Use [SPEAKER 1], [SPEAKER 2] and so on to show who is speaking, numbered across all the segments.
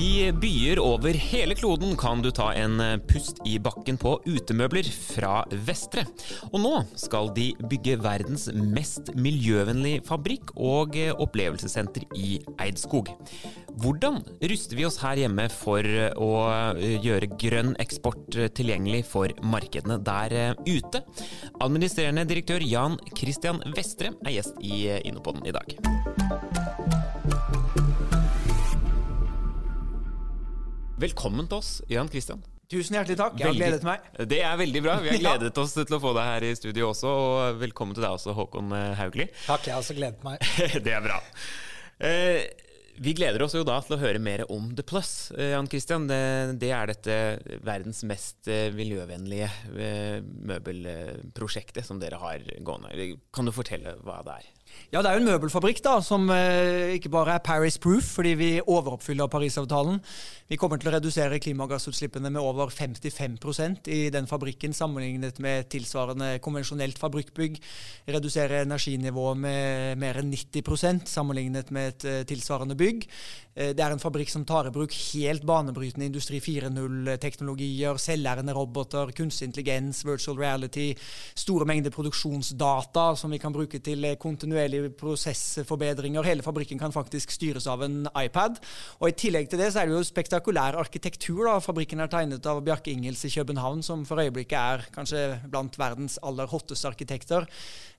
[SPEAKER 1] I byer over hele kloden kan du ta en pust i bakken på utemøbler fra Vestre. Og nå skal de bygge verdens mest miljøvennlig fabrikk og opplevelsessenter i Eidskog. Hvordan ruster vi oss her hjemme for å gjøre grønn eksport tilgjengelig for markedene der ute? Administrerende direktør Jan Christian Vestre er gjest i Innopoden i dag. Velkommen til oss, Jan Christian.
[SPEAKER 2] Tusen hjertelig takk. Jeg har
[SPEAKER 1] Veldig-
[SPEAKER 2] gledet meg.
[SPEAKER 1] Det er veldig bra. Vi har gledet oss til å få deg her i studio også, og velkommen til deg også, Håkon eh, Haugli.
[SPEAKER 3] Takk, jeg har også gledet meg.
[SPEAKER 1] Det er bra. Eh, vi gleder oss jo da til å høre mer om The Plus, eh, Jan Christian. Det, det er dette verdens mest eh, miljøvennlige eh, møbelprosjektet som dere har gående. Kan du fortelle hva det er?
[SPEAKER 2] Ja, det er jo en møbelfabrikk da, som eh, ikke bare er Paris-proof, fordi vi overoppfyller Parisavtalen. Vi kommer til å redusere klimagassutslippene med over 55% i den fabrikken sammenlignet med tilsvarende konvensjonelt fabrikkbygg. Redusere energinivået med mer enn 90% sammenlignet med et eh, tilsvarende bygg. Eh, det er en fabrikk som tar i bruk helt banebrytende industri 4.0-teknologier, selvlærende roboter, kunstig intelligens, virtual reality, store mengder produksjonsdata som vi kan bruke til eh, kontinuerlige prosessforbedringer. Hele fabrikken kan faktisk styres av en iPad. Og I tillegg til det så er det jo spektakulær arkitektur. da. Fabrikken er tegnet av Bjarke Ingels i København, som for øyeblikket er kanskje blant verdens aller hotteste arkitekter.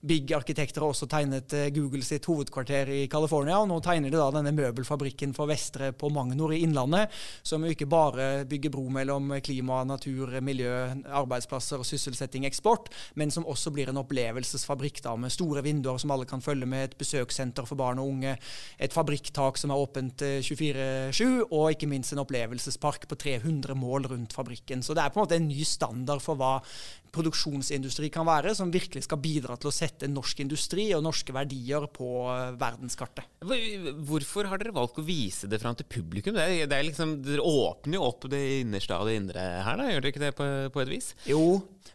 [SPEAKER 2] Big-arkitekter har også tegnet eh, Google sitt hovedkvarter i California, og nå tegner de da denne møbelfabrikken for Vestre på Magnor i Innlandet, som jo ikke bare bygger bro mellom klima, natur, miljø, arbeidsplasser sysselsetting, eksport, men som også blir en opplevelsesfabrikk da, med store vinduer som alle kan følge med, et besøkssenter for barn og unge, et fabrikktak som er åpent eh, 24-7, og ikke minst en opplevelsespark på 300 mål rundt fabrikken. Så det er på en måte en ny standard for hva produksjonsindustri kan være, som virkelig skal bidra til å sette norsk industri og norske verdier på eh, verdenskartet.
[SPEAKER 1] Hvorfor har dere valgt å vise det fram til publikum? Det er, det er liksom, dere åpner jo opp det innerste av det indre her, da, gjør dere ikke det på, på et vis?
[SPEAKER 2] Jo,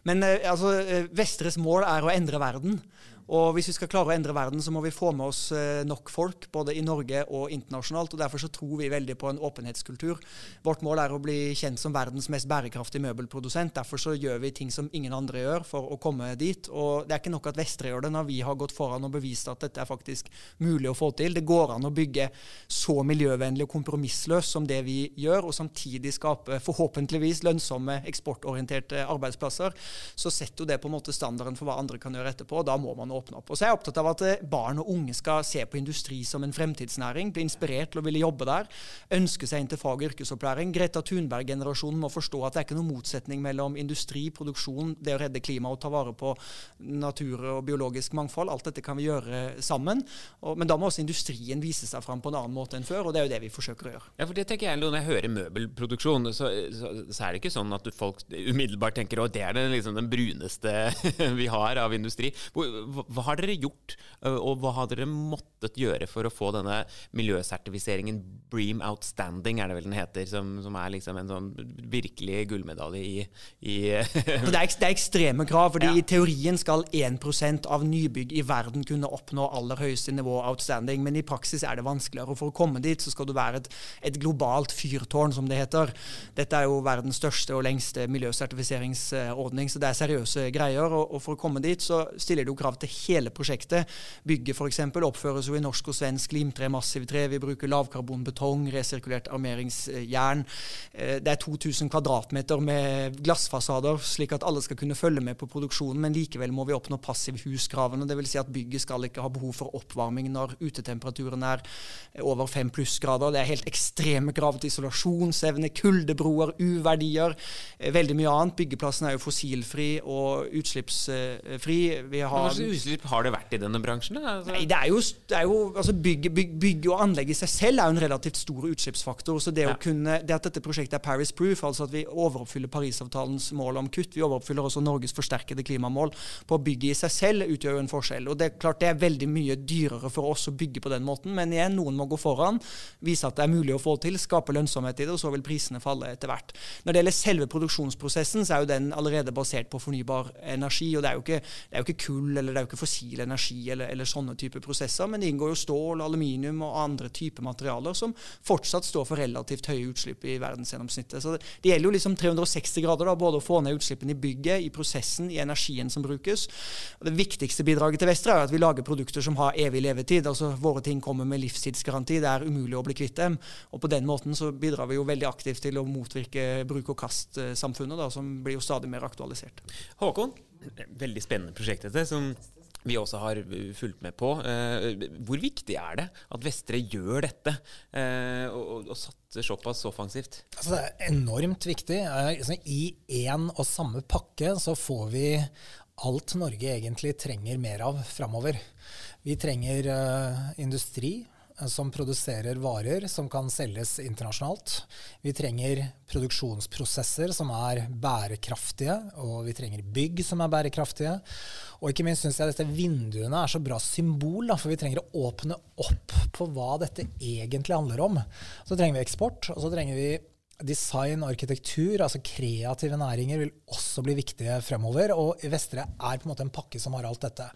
[SPEAKER 2] men eh, altså, eh, Vestres mål er å endre verden. Og hvis vi skal klare å endre verden, så må vi få med oss eh, nok folk, både i Norge og internasjonalt. og Derfor så tror vi veldig på en åpenhetskultur. Vårt mål er å bli kjent som verdens mest bærekraftige møbelprodusent. Derfor så gjør vi ting som ingen andre gjør for å komme dit. Og det er ikke nok at Vestre gjør det, når vi har gått foran og bevist at dette er faktisk mulig å få til. Det går an å bygge så miljøvennlig og kompromissløst som det vi gjør, og samtidig skape forhåpentligvis lønnsomme, eksportorienterte arbeidsplasser. Så setter jo det på en måte standarden for hva andre kan gjøre etterpå. og Da må man åpne opp. Og så er jeg opptatt av at eh, barn og unge skal se på industri som en fremtidsnæring, bli inspirert til å ville jobbe der, ønske seg inn til fag- og yrkesopplæring. Greta Thunberg-generasjonen må forstå at det er ikke noen motsetning mellom industri, produksjon, det å redde klimaet og ta vare på natur og biologisk mangfold. Alt dette kan vi gjøre sammen. Og, men da må også industrien vise seg fram på en annen måte enn før, og det er jo det vi forsøker å gjøre.
[SPEAKER 1] Ja, for det tenker jeg Når jeg hører møbelproduksjon, så, så, så er det ikke sånn at folk umiddelbart tenker at det er den, liksom, den bruneste vi har av industri. Hvor, hva, har dere gjort, og hva har dere måttet gjøre for å få denne miljøsertifiseringen Bream Outstanding, er det vel den heter, som, som er liksom en sånn virkelig gullmedalje i, i
[SPEAKER 2] det, er, det er ekstreme krav, fordi
[SPEAKER 1] Ja.
[SPEAKER 2] i teorien skal 1% av nybygg i verden kunne oppnå aller høyeste nivå outstanding, men i praksis er det vanskeligere. Og for å komme dit så skal du være et, et globalt fyrtårn, som det heter. Dette er jo verdens største og lengste miljøsertifiseringsordning, så det er seriøse greier. Og, og for å komme dit så stiller det jo krav til hele prosjektet. Bygget f.eks. oppføres jo i norsk og svensk limtre, massivtre. Vi bruker lavkarbonbetong, resirkulert armeringsjern. Eh, Det er 2000 kvadratmeter med glassfasader, slik at alle skal kunne følge med på produksjonen, men likevel må vi oppnå passivhuskravene. Dvs. Si at bygget skal ikke ha behov for oppvarming når utetemperaturen er over fem plussgrader. Det er helt ekstreme krav til isolasjonsevne, kuldebroer, uverdier, eh, veldig mye annet. Byggeplassen er jo fossilfri og utslippsfri. Vi har
[SPEAKER 1] utslipp har det vært i denne bransjen?
[SPEAKER 2] Altså. Nei, det er jo, det er jo altså bygg, bygg, bygg, og anlegg i seg selv er jo en relativt stor utslippsfaktor. så det, ja. kunne, det, at dette prosjektet er Paris Proof, altså at vi overoppfyller Parisavtalens mål om kutt, vi overoppfyller også Norges forsterkede klimamål på bygget i seg selv, utgjør jo en forskjell. Og Det er klart det er veldig mye dyrere for oss å bygge på den måten, men igjen, noen må gå foran, vise at det er mulig å få til, skape lønnsomhet i det, og så vil prisene falle etter hvert. Når det gjelder selve produksjonsprosessen, så er jo den allerede basert på fornybar energi. og det er jo ikke, det er jo ikke kull eller det er jo ikke fossil energi eller, eller sånne typer prosesser, men det inngår jo stål, aluminium og andre typer materialer som fortsatt står for relativt høye utslipp i verdensgjennomsnittet. Så det, det gjelder jo liksom 360 grader, da, både å få ned utslippene i bygget, i prosessen, i energien som brukes. Og det viktigste bidraget til Vestre er at vi lager produkter som har evig levetid. altså Våre ting kommer med livstidsgaranti. Det er umulig å bli kvitt dem. Og på den måten så bidrar vi jo veldig aktivt til å motvirke bruk-og-kast-samfunnet, som blir jo stadig mer aktualisert.
[SPEAKER 1] Håkon, veldig spennende prosjekt dette, som vi også har fulgt med på. Eh, hvor viktig er det at Vestre gjør dette, eh, og, og satser såpass offensivt?
[SPEAKER 3] Altså, det er enormt viktig. Eh, I én og samme pakke så får vi alt Norge egentlig trenger mer av framover. Vi trenger industri som produserer varer som kan selges internasjonalt. Vi trenger produksjonsprosesser som er bærekraftige, og vi trenger bygg som er bærekraftige. Og ikke minst syns jeg dette vinduene er så bra symbol, da, for vi trenger å åpne opp på hva dette egentlig handler om. Så trenger vi eksport, og så trenger vi design arkitektur, altså kreative næringer, vil også bli viktige fremover. Og Vestre er på en måte en pakke som har alt dette.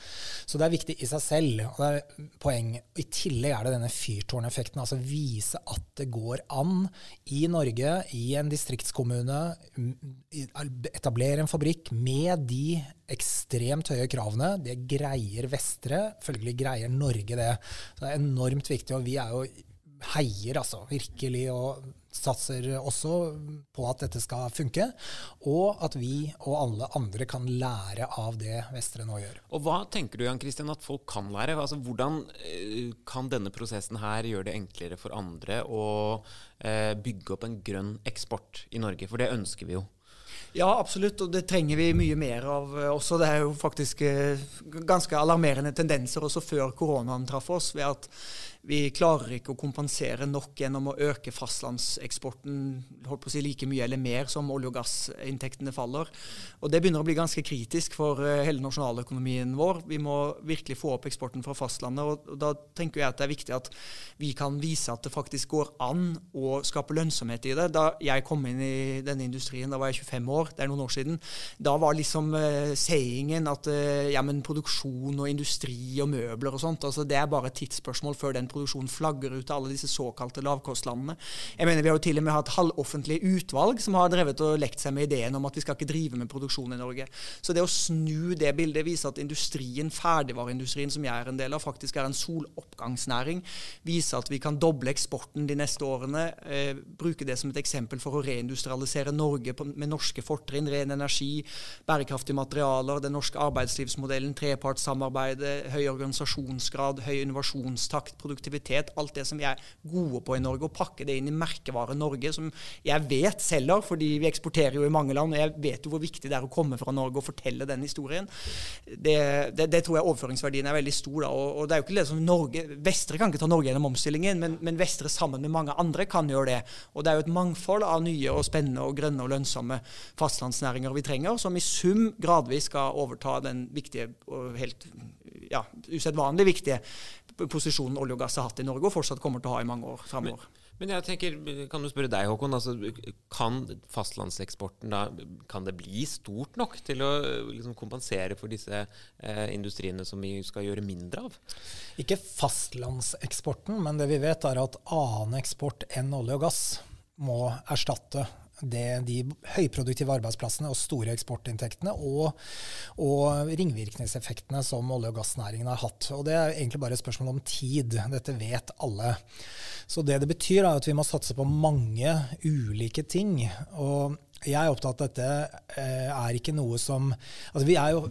[SPEAKER 3] Så det er viktig i seg selv. og det er poeng. I tillegg er det denne fyrtårneffekten. Altså vise at det går an i Norge, i en distriktskommune, etablere en fabrikk med de ekstremt høye kravene. Det greier Vestre. Følgelig greier Norge det. Så det er enormt viktig. Og vi er jo heier altså virkelig og satser også på at dette skal funke, og at vi og alle andre kan lære av det Vestre nå gjør.
[SPEAKER 1] Og Hva tenker du Jan Christian, at folk kan lære? Altså, hvordan eh, kan denne prosessen her gjøre det enklere for andre å eh, bygge opp en grønn eksport i Norge? For det ønsker vi jo.
[SPEAKER 2] Ja, absolutt, og det trenger vi mye mer av eh, også. Det er jo faktisk ganske alarmerende tendenser også før koronaen traff oss, ved at vi klarer ikke å kompensere nok gjennom å øke fastlandseksporten holdt på å si like mye eller mer som olje- og gassinntektene faller. Og Det begynner å bli ganske kritisk for eh, hele nasjonaløkonomien vår. Vi må virkelig få opp eksporten fra fastlandet. og, Da tenker jeg at det er viktig at vi kan vise at det faktisk går an å skape lønnsomhet i det. Da jeg kom inn i denne industrien, da var jeg 25 år, det er noen år siden, da var liksom uh, sayingen at uh, ja, men produksjon og industri og møbler og sånt, altså det er bare et tidsspørsmål før den produksjon flagger ut til alle disse såkalte lavkostlandene. Jeg mener Vi har jo til og med hatt halvoffentlige utvalg som har drevet og lekt seg med ideen om at vi skal ikke drive med produksjon i Norge. Så det å snu det bildet, viser at industrien, ferdigvareindustrien som jeg er en del av, faktisk er en soloppgangsnæring, Viser at vi kan doble eksporten de neste årene, eh, bruke det som et eksempel for å reindustrialisere Norge på, med norske fortrinn, ren energi, bærekraftige materialer, den norske arbeidslivsmodellen, trepartssamarbeidet, høy organisasjonsgrad, høy innovasjonstakt, produktivitet produktivitet, alt det som vi er gode på i Norge, og pakke det inn i merkevare Norge, som jeg vet selger, fordi vi eksporterer jo i mange land, og jeg vet jo hvor viktig det er å komme fra Norge og fortelle den historien. Det, det, det tror jeg overføringsverdien er veldig stor. da, og, og, det er jo ikke det som Norge, Vestre kan ikke ta Norge gjennom omstillingen, men, men Vestre sammen med mange andre kan gjøre det. Og det er jo et mangfold av nye og spennende og grønne og lønnsomme fastlandsnæringer vi trenger, som i sum gradvis skal overta den viktige og helt ja, usedvanlig viktige posisjonen olje og gass har hatt i Norge, og fortsatt kommer til å ha i mange år framover.
[SPEAKER 1] Men, men jeg tenker, kan du spørre deg, Håkon. Altså, kan fastlandseksporten da, kan det bli stort nok til å liksom, kompensere for disse eh, industriene som vi skal gjøre mindre av?
[SPEAKER 3] Ikke fastlandseksporten, men det vi vet er at annen eksport enn olje og gass må erstatte det, de høyproduktive arbeidsplassene og store eksportinntektene og, og, ringvirkningseffektene som olje- og gassnæringen har hatt. Og Det er egentlig bare et spørsmål om tid. Dette vet alle. Så det det betyr, er at vi må satse på mange ulike ting. og jeg er opptatt av at dette eh, er ikke noe som altså vi er jo,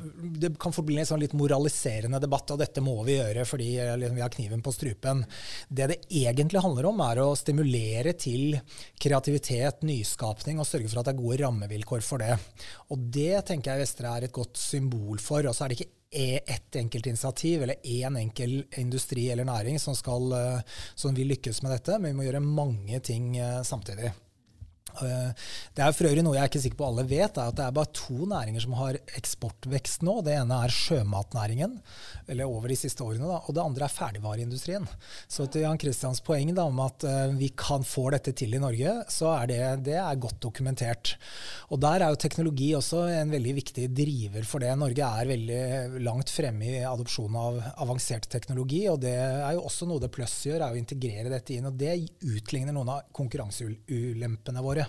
[SPEAKER 3] Det kan forbli en sånn litt moraliserende debatt, og dette må vi gjøre fordi eh, liksom, vi har kniven på strupen. Det det egentlig handler om, er å stimulere til kreativitet, nyskapning, og sørge for at det er gode rammevilkår for det. Og Det tenker jeg Vestre er et godt symbol for. Og så er det ikke ett enkelt initiativ eller én enkel industri eller næring som, skal, som vil lykkes med dette, men vi må gjøre mange ting samtidig. Eh, det er for øvrig noe jeg er ikke sikker på alle vet, er at det er bare to næringer som har eksportvekst nå. Det ene er sjømatnæringen, eller over de siste årene, da, og det andre er ferdigvareindustrien. Så til Jan Kristians poeng da, om at uh, vi kan få dette til i Norge, så er det, det er godt dokumentert. Og der er jo teknologi også en veldig viktig driver for det. Norge er veldig langt fremme i adopsjon av avansert teknologi, og det er jo også noe det Pluss gjør, er å integrere dette inn. og Det utligner noen av konkurranseulempene våre.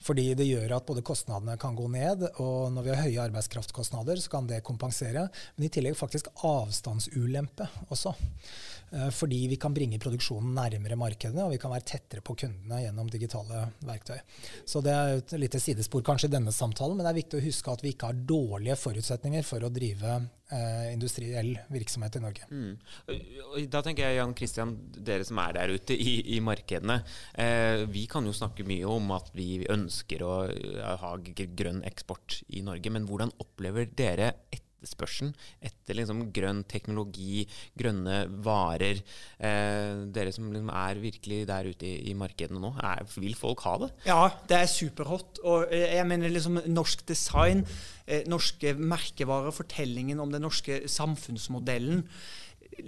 [SPEAKER 3] Fordi det gjør at både kostnadene kan gå ned, og når vi har høye arbeidskraftkostnader, så kan det kompensere. Men i tillegg faktisk avstandsulempe også. Eh, fordi vi kan bringe produksjonen nærmere markedene, og vi kan være tettere på kundene gjennom digitale verktøy. Så det er et lite sidespor kanskje i denne samtalen, men det er viktig å huske at vi ikke har dårlige forutsetninger for å drive eh, industriell virksomhet i Norge. Mm.
[SPEAKER 1] Da tenker jeg, Jan Kristian, dere som er der ute i, i markedene. Eh, vi kan jo snakke mye om at vi ønsker å ha grønn eksport i Norge, men hvordan opplever dere etter etterspørselen etter liksom grønn teknologi, grønne varer. Eh, dere som liksom er virkelig der ute i, i markedene nå, er, vil folk ha det?
[SPEAKER 2] Ja, det er superhot. Og eh, jeg mener liksom norsk design, eh, norske merkevarer, fortellingen om den norske samfunnsmodellen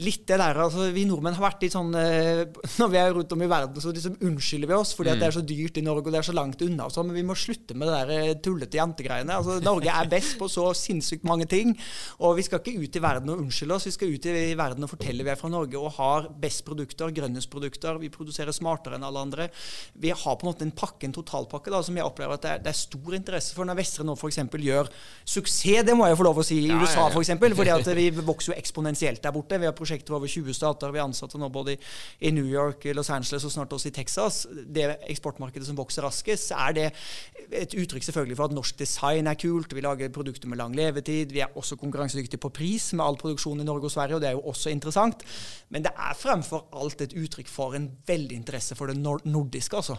[SPEAKER 2] litt det der altså, Vi nordmenn har vært litt sånn eh, Når vi er rundt om i verden, så liksom unnskylder vi oss fordi mm. det er så dyrt i Norge og det er så langt unna. Så, men vi må slutte med det der eh, tullete jentegreiene. Altså, Norge er best på så sinnssykt mange ting. Og vi skal ikke ut i verden og unnskylde oss. Vi skal ut i verden og fortelle vi er fra Norge og har best produkter, grønnest produkter. Vi produserer smartere enn alle andre. Vi har på en måte en pakke, en totalpakke, da, som jeg opplever at det er, det er stor interesse for. Når Vestre nå f.eks. gjør suksess, det må jeg få lov å si, i USA f.eks., for eksempel, fordi at vi vokser jo eksponentielt der borte. Vi har prosjekter over 20 stater. Vi er ansatte nå både i New York, Los Angeles og snart også i Texas. Det eksportmarkedet som vokser raskest, så er det et uttrykk selvfølgelig for at norsk design er kult. Vi lager produkter med lang levetid. Vi er også konkurransedyktige på pris med all produksjon i Norge og Sverige, og det er jo også interessant. Men det er fremfor alt et uttrykk for en veldig interesse for det nordiske, altså.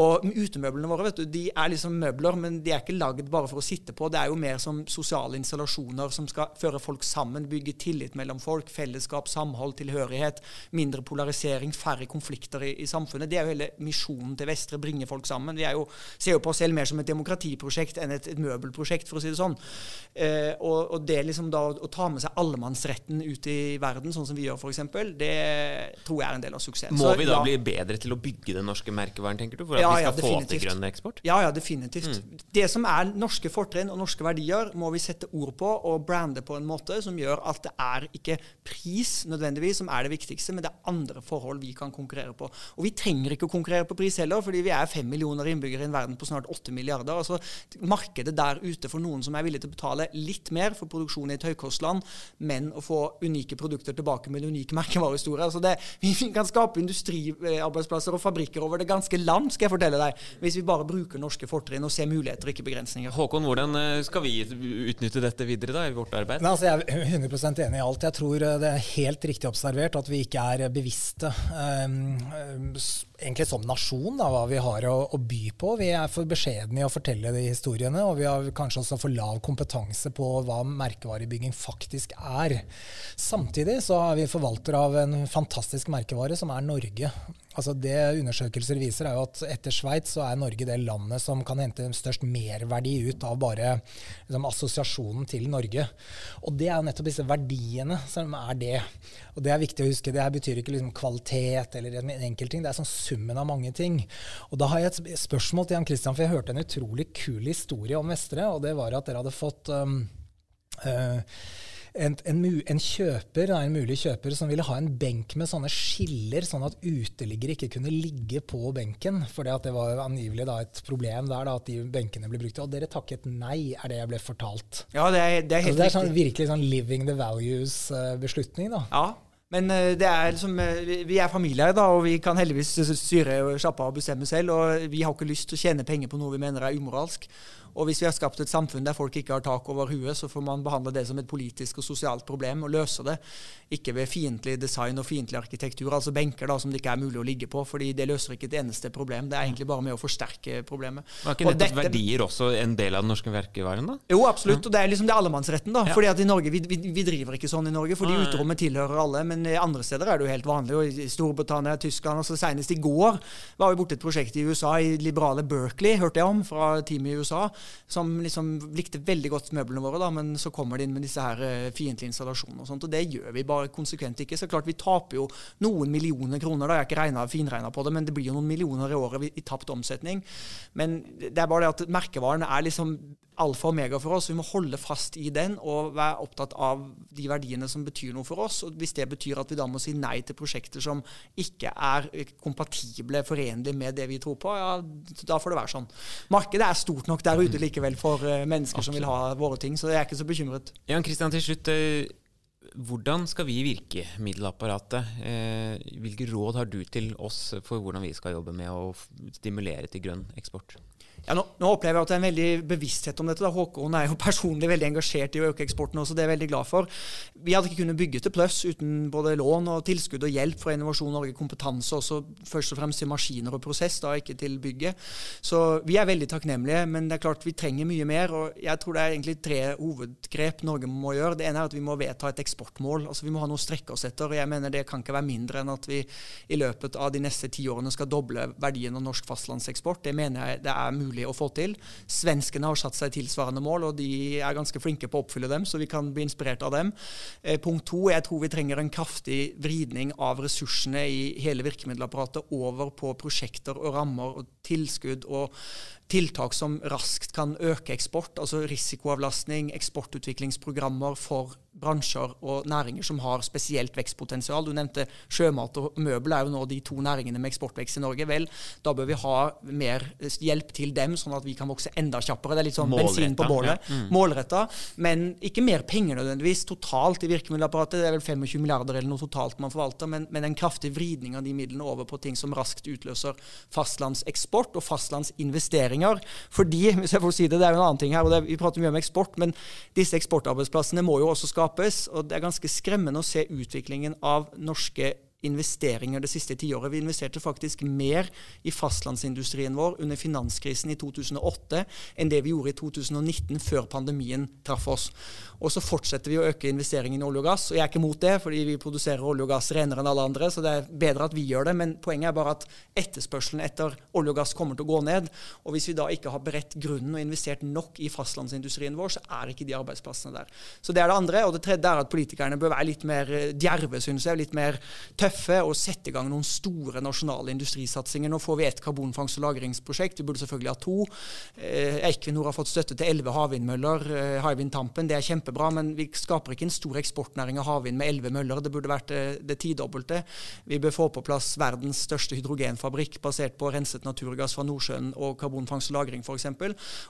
[SPEAKER 2] Og utemøblene våre, vet du, de er liksom møbler, men de er ikke lagd bare for å sitte på. Det er jo mer som sosiale installasjoner som skal føre folk sammen, bygge tillit mellom folk, fellesskap, samhold, tilhørighet, mindre polarisering, færre konflikter i, i samfunnet. Det er jo hele misjonen til Vestre, bringe folk sammen. Vi jo, ser jo på oss selv mer som et demokratiprosjekt enn et, et møbelprosjekt, for å si det sånn. Eh, og, og, det liksom da å, ta med seg allemannsretten ut i verden, sånn som vi gjør f.eks., det tror jeg er en del av suksessen.
[SPEAKER 1] Må vi da ja. bli bedre til å bygge den norske merkevaren, tenker du, for at ja, vi skal ja, få til grønn eksport?
[SPEAKER 2] Ja, ja, definitivt. Mm. Det som er norske fortrinn og norske verdier, må vi sette ord på og brande på en måte som gjør at det er ikke pris nødvendigvis som er det viktigste, men det er andre forhold vi kan konkurrere på. Og vi trenger ikke å konkurrere på pris heller, fordi vi er fem millioner innbyggere i en verden på snart åtte milliarder. Altså, markedet der ute for noen som er villig til å betale litt mer for produksjon i et høykostland, men å få unike produkter tilbake med en unik merkevarehistorie. Altså det, vi kan skape industriarbeidsplasser og fabrikker over det ganske land, skal jeg fortelle deg, hvis vi bare bruker norske fortrinn og ser muligheter, ikke begrensninger.
[SPEAKER 1] Håkon, hvordan eh, skal vi utnytte dette videre da, i vårt arbeid?
[SPEAKER 3] Nei, altså, jeg er 100% enig i alt. Jeg tror eh, det er helt riktig observert at vi ikke er bevisste, um, egentlig som nasjon, da, hva vi har å, å, by på. Vi er for beskjedne i å fortelle de historiene, og vi har kanskje også for lav kompetanse på hva merkevarebygging faktisk er. Samtidig så er vi forvalter av en fantastisk merkevare som er Norge. Altså Det undersøkelser viser, er jo at etter Sveits så er Norge det landet som kan hente størst merverdi ut av bare liksom, assosiasjonen til Norge. Og det er jo nettopp disse verdiene som er det. Og det er viktig å huske. Det her betyr ikke liksom kvalitet eller en enkeltting, det er sånn summen av mange ting. Og da har jeg et spørsmål til Jan Christian, for jeg hørte en utrolig kul historie om Vestre, og det var at dere hadde fått um, uh, en, en, en, kjøper, en mulig kjøper som ville ha en benk med sånne skiller, sånn at uteliggere ikke kunne ligge på benken. For det var angivelig da, et problem der, da, at de benkene ble brukt. Og dere takket nei, er det jeg ble fortalt.
[SPEAKER 2] Ja, det er, det er helt altså,
[SPEAKER 3] det er sånn, virkelig sånn living the values-beslutning.
[SPEAKER 2] Uh, ja, Men det er liksom, vi er familier, da, og vi kan heldigvis styre av og bestemme selv. Og vi har ikke lyst til å tjene penger på noe vi mener er umoralsk. Og hvis vi har skapt et samfunn der folk ikke har tak over huet, så får man behandle det som et politisk og sosialt problem og løse det. Ikke ved fiendtlig design og fiendtlig arkitektur, altså benker da, som det ikke er mulig å ligge på. fordi det løser ikke et eneste problem. Det er egentlig bare med å forsterke problemet.
[SPEAKER 1] Men er ikke nettopp dette, verdier også en del av den norske verkevaren, da?
[SPEAKER 2] Jo, absolutt. Og det er liksom det allemannsretten, da. Ja. Fordi at i Norge, vi, vi, vi, driver ikke sånn i Norge, fordi uterommet tilhører alle. Men andre steder er det jo helt vanlig. og I Storbritannia, Tyskland og så Senest i går var vi borte et prosjekt i USA, i liberale Berkeley, hørte jeg om, fra teamet i USA som liksom likte veldig godt møblene våre, da, men så kommer de inn med disse her uh, fiendtlige installasjonene og sånt. Og det gjør vi bare konsekvent ikke. Så klart vi taper jo noen millioner kroner, da. Jeg har ikke regnet, finregna på det, men det blir jo noen millioner i året i tapt omsetning. Men det er bare det at merkevarene er liksom alfa og omega for oss. Vi må holde fast i den og være opptatt av de verdiene som betyr noe for oss. Og hvis det betyr at vi da må si nei til prosjekter som ikke er kompatible, forenlige med det vi tror på, ja, da får det være sånn. Markedet er stort nok der ute likevel for uh, mennesker Absolutt. som vil ha våre ting, så jeg er ikke så bekymret.
[SPEAKER 1] Jan Kristian, til slutt. Uh, hvordan skal vi virke, middelapparatet? Eh, hvilke råd har du til oss for hvordan vi skal jobbe med å stimulere til grønn eksport?
[SPEAKER 2] Ja, nå, nå, opplever jeg at det er en veldig bevissthet om dette. Da. Håkon er jo personlig veldig engasjert i å øke eksporten også, det er jeg veldig glad for. Vi hadde ikke kunnet bygge til Pluss uten både lån og tilskudd og hjelp fra Innovasjon Norge, kompetanse også først og fremst til maskiner og prosess, da ikke til bygget. Så vi er veldig takknemlige, men det er klart vi trenger mye mer. og Jeg tror det er egentlig tre hovedgrep Norge må gjøre. Det ene er at vi må vedta et eksportmål. altså Vi må ha noe å strekke oss etter. og jeg mener Det kan ikke være mindre enn at vi i løpet av de neste ti årene skal doble verdien av norsk fastlandseksport. Det mener jeg det er mulig mulig å få til. Svenskene har satt seg tilsvarende mål, og de er ganske flinke på å oppfylle dem, så vi kan bli inspirert av dem. Eh, punkt to, jeg tror vi trenger en kraftig vridning av ressursene i hele virkemiddelapparatet over på prosjekter og rammer og tilskudd og tiltak som raskt kan øke eksport, altså risikoavlastning, eksportutviklingsprogrammer for bransjer og næringer som har spesielt vekstpotensial. Du nevnte sjømat og møbel er jo nå de to næringene med eksportvekst i Norge. Vel, da bør vi ha mer hjelp til dem, sånn at vi kan vokse enda kjappere. Det er litt sånn Målretta, bensin på bålet. Ja. Mm. Målretta. Men ikke mer penger nødvendigvis totalt i virkemiddelapparatet. Det er vel 25 milliarder eller noe totalt man forvalter, men, men en kraftig vridning av de midlene over på ting som raskt utløser fastlandseksport og fastlandsinvesteringer. Fordi, hvis jeg får si det, det er jo en annen ting her, og er, vi prater mye om eksport, men disse eksportarbeidsplassene må jo også skapes. Og det er ganske skremmende å se utviklingen av norske investeringer det siste tiåret. Vi investerte faktisk mer i fastlandsindustrien vår under finanskrisen i 2008 enn det vi gjorde i 2019, før pandemien traff oss. Og så fortsetter vi å øke investeringen i olje og gass. Og jeg er ikke mot det, fordi vi produserer olje og gass renere enn alle andre, så det er bedre at vi gjør det. Men poenget er bare at etterspørselen etter olje og gass kommer til å gå ned. Og hvis vi da ikke har beredt grunnen og investert nok i fastlandsindustrien vår, så er ikke de arbeidsplassene der. Så det er det andre. Og det tredje er at politikerne bør være litt mer eh, djerve, syns jeg. Litt mer tøffe tøffe og sette i gang noen store nasjonale industrisatsinger. Nå får vi et karbonfangst- og lagringsprosjekt. Vi burde selvfølgelig ha to. Eh, Equinor har fått støtte til elleve havvindmøller. Eh, Hywind Tampen, det er kjempebra, men vi skaper ikke en stor eksportnæring av havvind med elleve møller. Det burde vært det, det tidobbelte. Vi bør få på plass verdens største hydrogenfabrikk basert på renset naturgass fra Nordsjøen og karbonfangst og -lagring f.eks.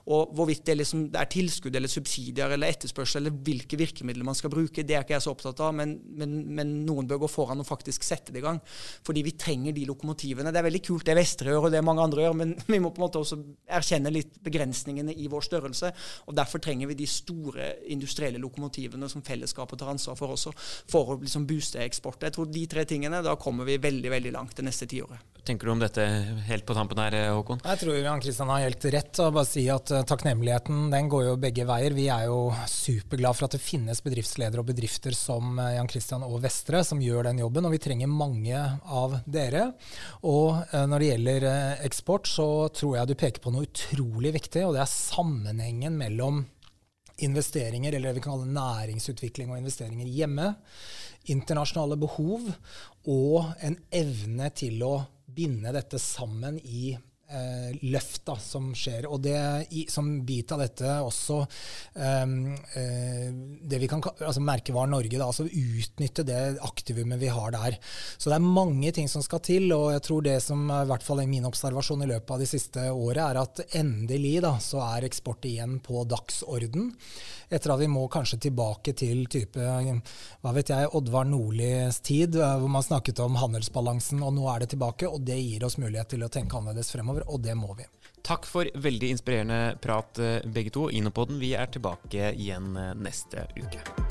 [SPEAKER 2] Og hvorvidt det, liksom, det er tilskudd eller subsidier eller etterspørsel eller hvilke virkemidler man skal bruke, det er ikke jeg så opptatt av, men, men, men noen bør gå foran og faktisk sette sette det i gang. Fordi vi trenger de lokomotivene. Det er veldig kult det Vestre gjør, og det mange andre gjør, men vi må på en måte også erkjenne litt begrensningene i vår størrelse. og Derfor trenger vi de store industrielle lokomotivene som fellesskapet tar ansvar for også, for å liksom booste eksport. Jeg tror de tre tingene, da kommer vi veldig, veldig langt det neste tiåret.
[SPEAKER 1] tenker du om dette helt på tampen her, Håkon?
[SPEAKER 3] Jeg tror Jan Kristian har helt rett. og bare si at eh, Takknemligheten den går jo begge veier. Vi er jo superglad for at det finnes bedriftsledere og bedrifter som eh, Jan Kristian og Vestre som gjør den jobben. og vi trenger mange av dere. Og eh, når det gjelder eh, eksport, så tror jeg du peker på noe utrolig viktig, og det er sammenhengen mellom investeringer, eller det vi kan kalle næringsutvikling og investeringer hjemme, internasjonale behov og en evne til å binde dette sammen i eh, løft da, som skjer. Og det, i, som bit av dette også um, eh, det vi kan altså Merkevaren Norge, da, altså utnytte det aktivumet vi har der. Så det er mange ting som skal til, og jeg tror det som i hvert fall er min observasjon i løpet av de siste året, er at endelig da, så er eksport igjen på dagsorden. Etter at vi må kanskje tilbake til type hva vet jeg, Oddvar Nordlis tid, hvor man snakket om handelsbalansen, og nå er det tilbake. og Det gir oss mulighet til å tenke annerledes fremover, og det må vi.
[SPEAKER 1] Takk for veldig inspirerende prat, eh, begge to. Inopoden, vi er tilbake igjen eh, neste uke.